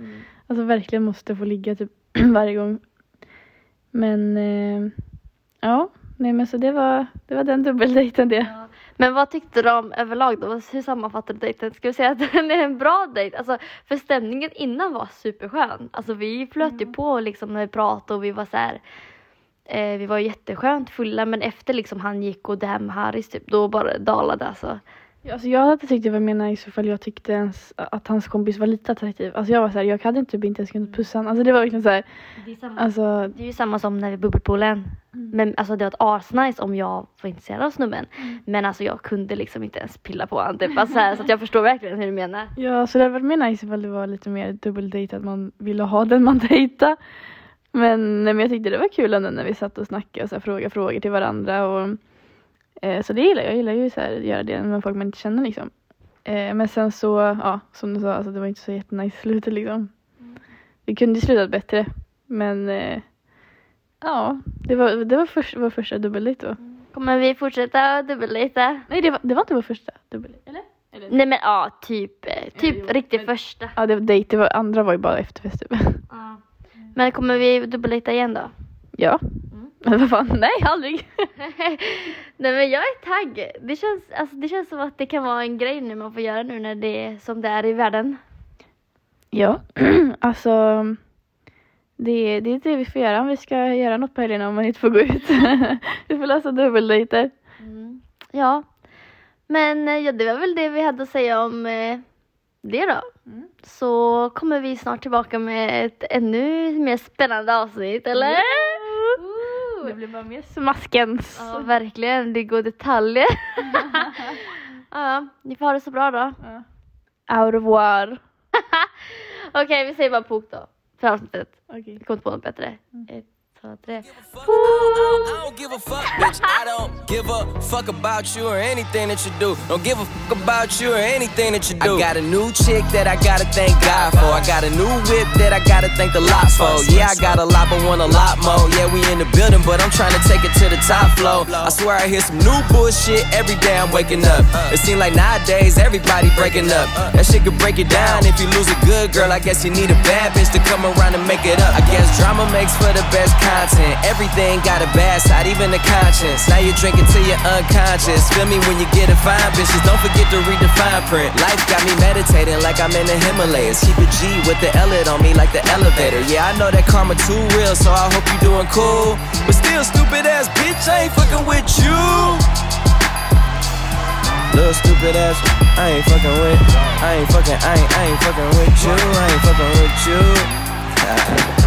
Speaker 2: Alltså verkligen måste få ligga typ varje gång. Men eh, ja, nej men så det var, det var den dubbeldejten det.
Speaker 1: Men vad tyckte du om överlag då? Hur sammanfattar du dejten? Ska vi säga att den är en bra dejt? Alltså, för stämningen innan var superskön. Alltså vi flöt ju på liksom när vi pratade och vi var så här. Eh, vi var jätteskönt fulla men efter liksom han gick och det här med Haris typ, då bara dalade alltså.
Speaker 2: Ja, Alltså jag hade tyckt det var mer nice ifall jag tyckte ens att hans kompis var lite attraktiv. Alltså jag var såhär, jag hade typ inte ens kunnat pussa honom. Alltså det var verkligen såhär,
Speaker 1: Det är, samma.
Speaker 2: alltså
Speaker 1: det är ju samma som när vi bubbelpoolen. Men alltså det var asnice om jag var intresserad av snubben. Men alltså jag kunde liksom inte ens pilla på honom. Typ. Alltså, så, här, så jag förstår verkligen hur du menar.
Speaker 2: Ja, så det hade varit mer nice ifall det var lite mer dubbeldejt, att man ville ha den man dejtar. Men, men jag tyckte det var kul ändå när vi satt och snackade och så här, frågade frågor till varandra. Och, eh, så det gillar jag. Jag gillar ju så här, att göra det med folk man inte känner liksom. Eh, men sen så, ja, som du sa, alltså, det var inte så jättenice i slutet liksom. Vi kunde ju slutat bättre. Men eh, ja, det var, det var först, vår första dubbeldejt då.
Speaker 1: Kommer vi fortsätta dubbeldejta?
Speaker 2: Nej, det var, det var inte vår första dubbeldejt. Eller? Eller?
Speaker 1: Nej men ja, typ, eh, typ
Speaker 2: jo,
Speaker 1: riktigt
Speaker 2: men-
Speaker 1: första.
Speaker 2: Ja, det var dejt. Det var, andra var ju bara efterfest typ.
Speaker 1: Men kommer vi dubbeldejta igen då?
Speaker 2: Ja. Men vad fan, nej aldrig.
Speaker 1: Nej men jag är tagg. Det känns, alltså, det känns som att det kan vara en grej nu man får göra nu när det är som det är i världen.
Speaker 2: Ja, alltså det, det är det vi får göra om vi ska göra något på helgerna om man inte får gå ut. vi får lösa dubbeldejter.
Speaker 1: Ja. Men eh, ja, det var väl det vi hade att säga om eh, det då. Så kommer vi snart tillbaka med ett ännu mer spännande avsnitt, eller?
Speaker 2: Det blir bara mer smaskens.
Speaker 1: Ja, verkligen. Det går detaljer. ja, ni får ha det så bra då.
Speaker 2: Au revoir.
Speaker 1: Okej, vi säger bara pok då. För avsnittet.
Speaker 2: Okej.
Speaker 1: Vi kommer inte på något bättre. Ett, två, två.
Speaker 3: I don't give a fuck, bitch. I don't give a fuck about you or anything that you do. Don't give a fuck about you or anything that you do. I got a new chick that I gotta thank God for. I got a new whip that I gotta thank the lot for. Yeah, I got a lot, but want a lot more. Yeah, we in the building, but I'm trying to take it to the top floor. I swear I hear some new bullshit every day I'm waking up. It seems like nowadays everybody breaking up. That shit could break it down. If you lose a good girl, I guess you need a bad bitch to come around and make it up. I guess drama makes for the best content. Everything got a bad side, even the conscience. Now you're drinking till you're unconscious. Feel me when you get a fine bitches. Don't forget to read the fine print. Life got me meditating like I'm in the Himalayas. Keep a G with the L on me like the elevator. Yeah, I know that karma too real, so I hope you're doing cool. But still, stupid ass bitch, I ain't fucking with you. Little stupid ass, I ain't fucking with. I ain't fucking, I ain't, I ain't fucking with you. I ain't fucking with you.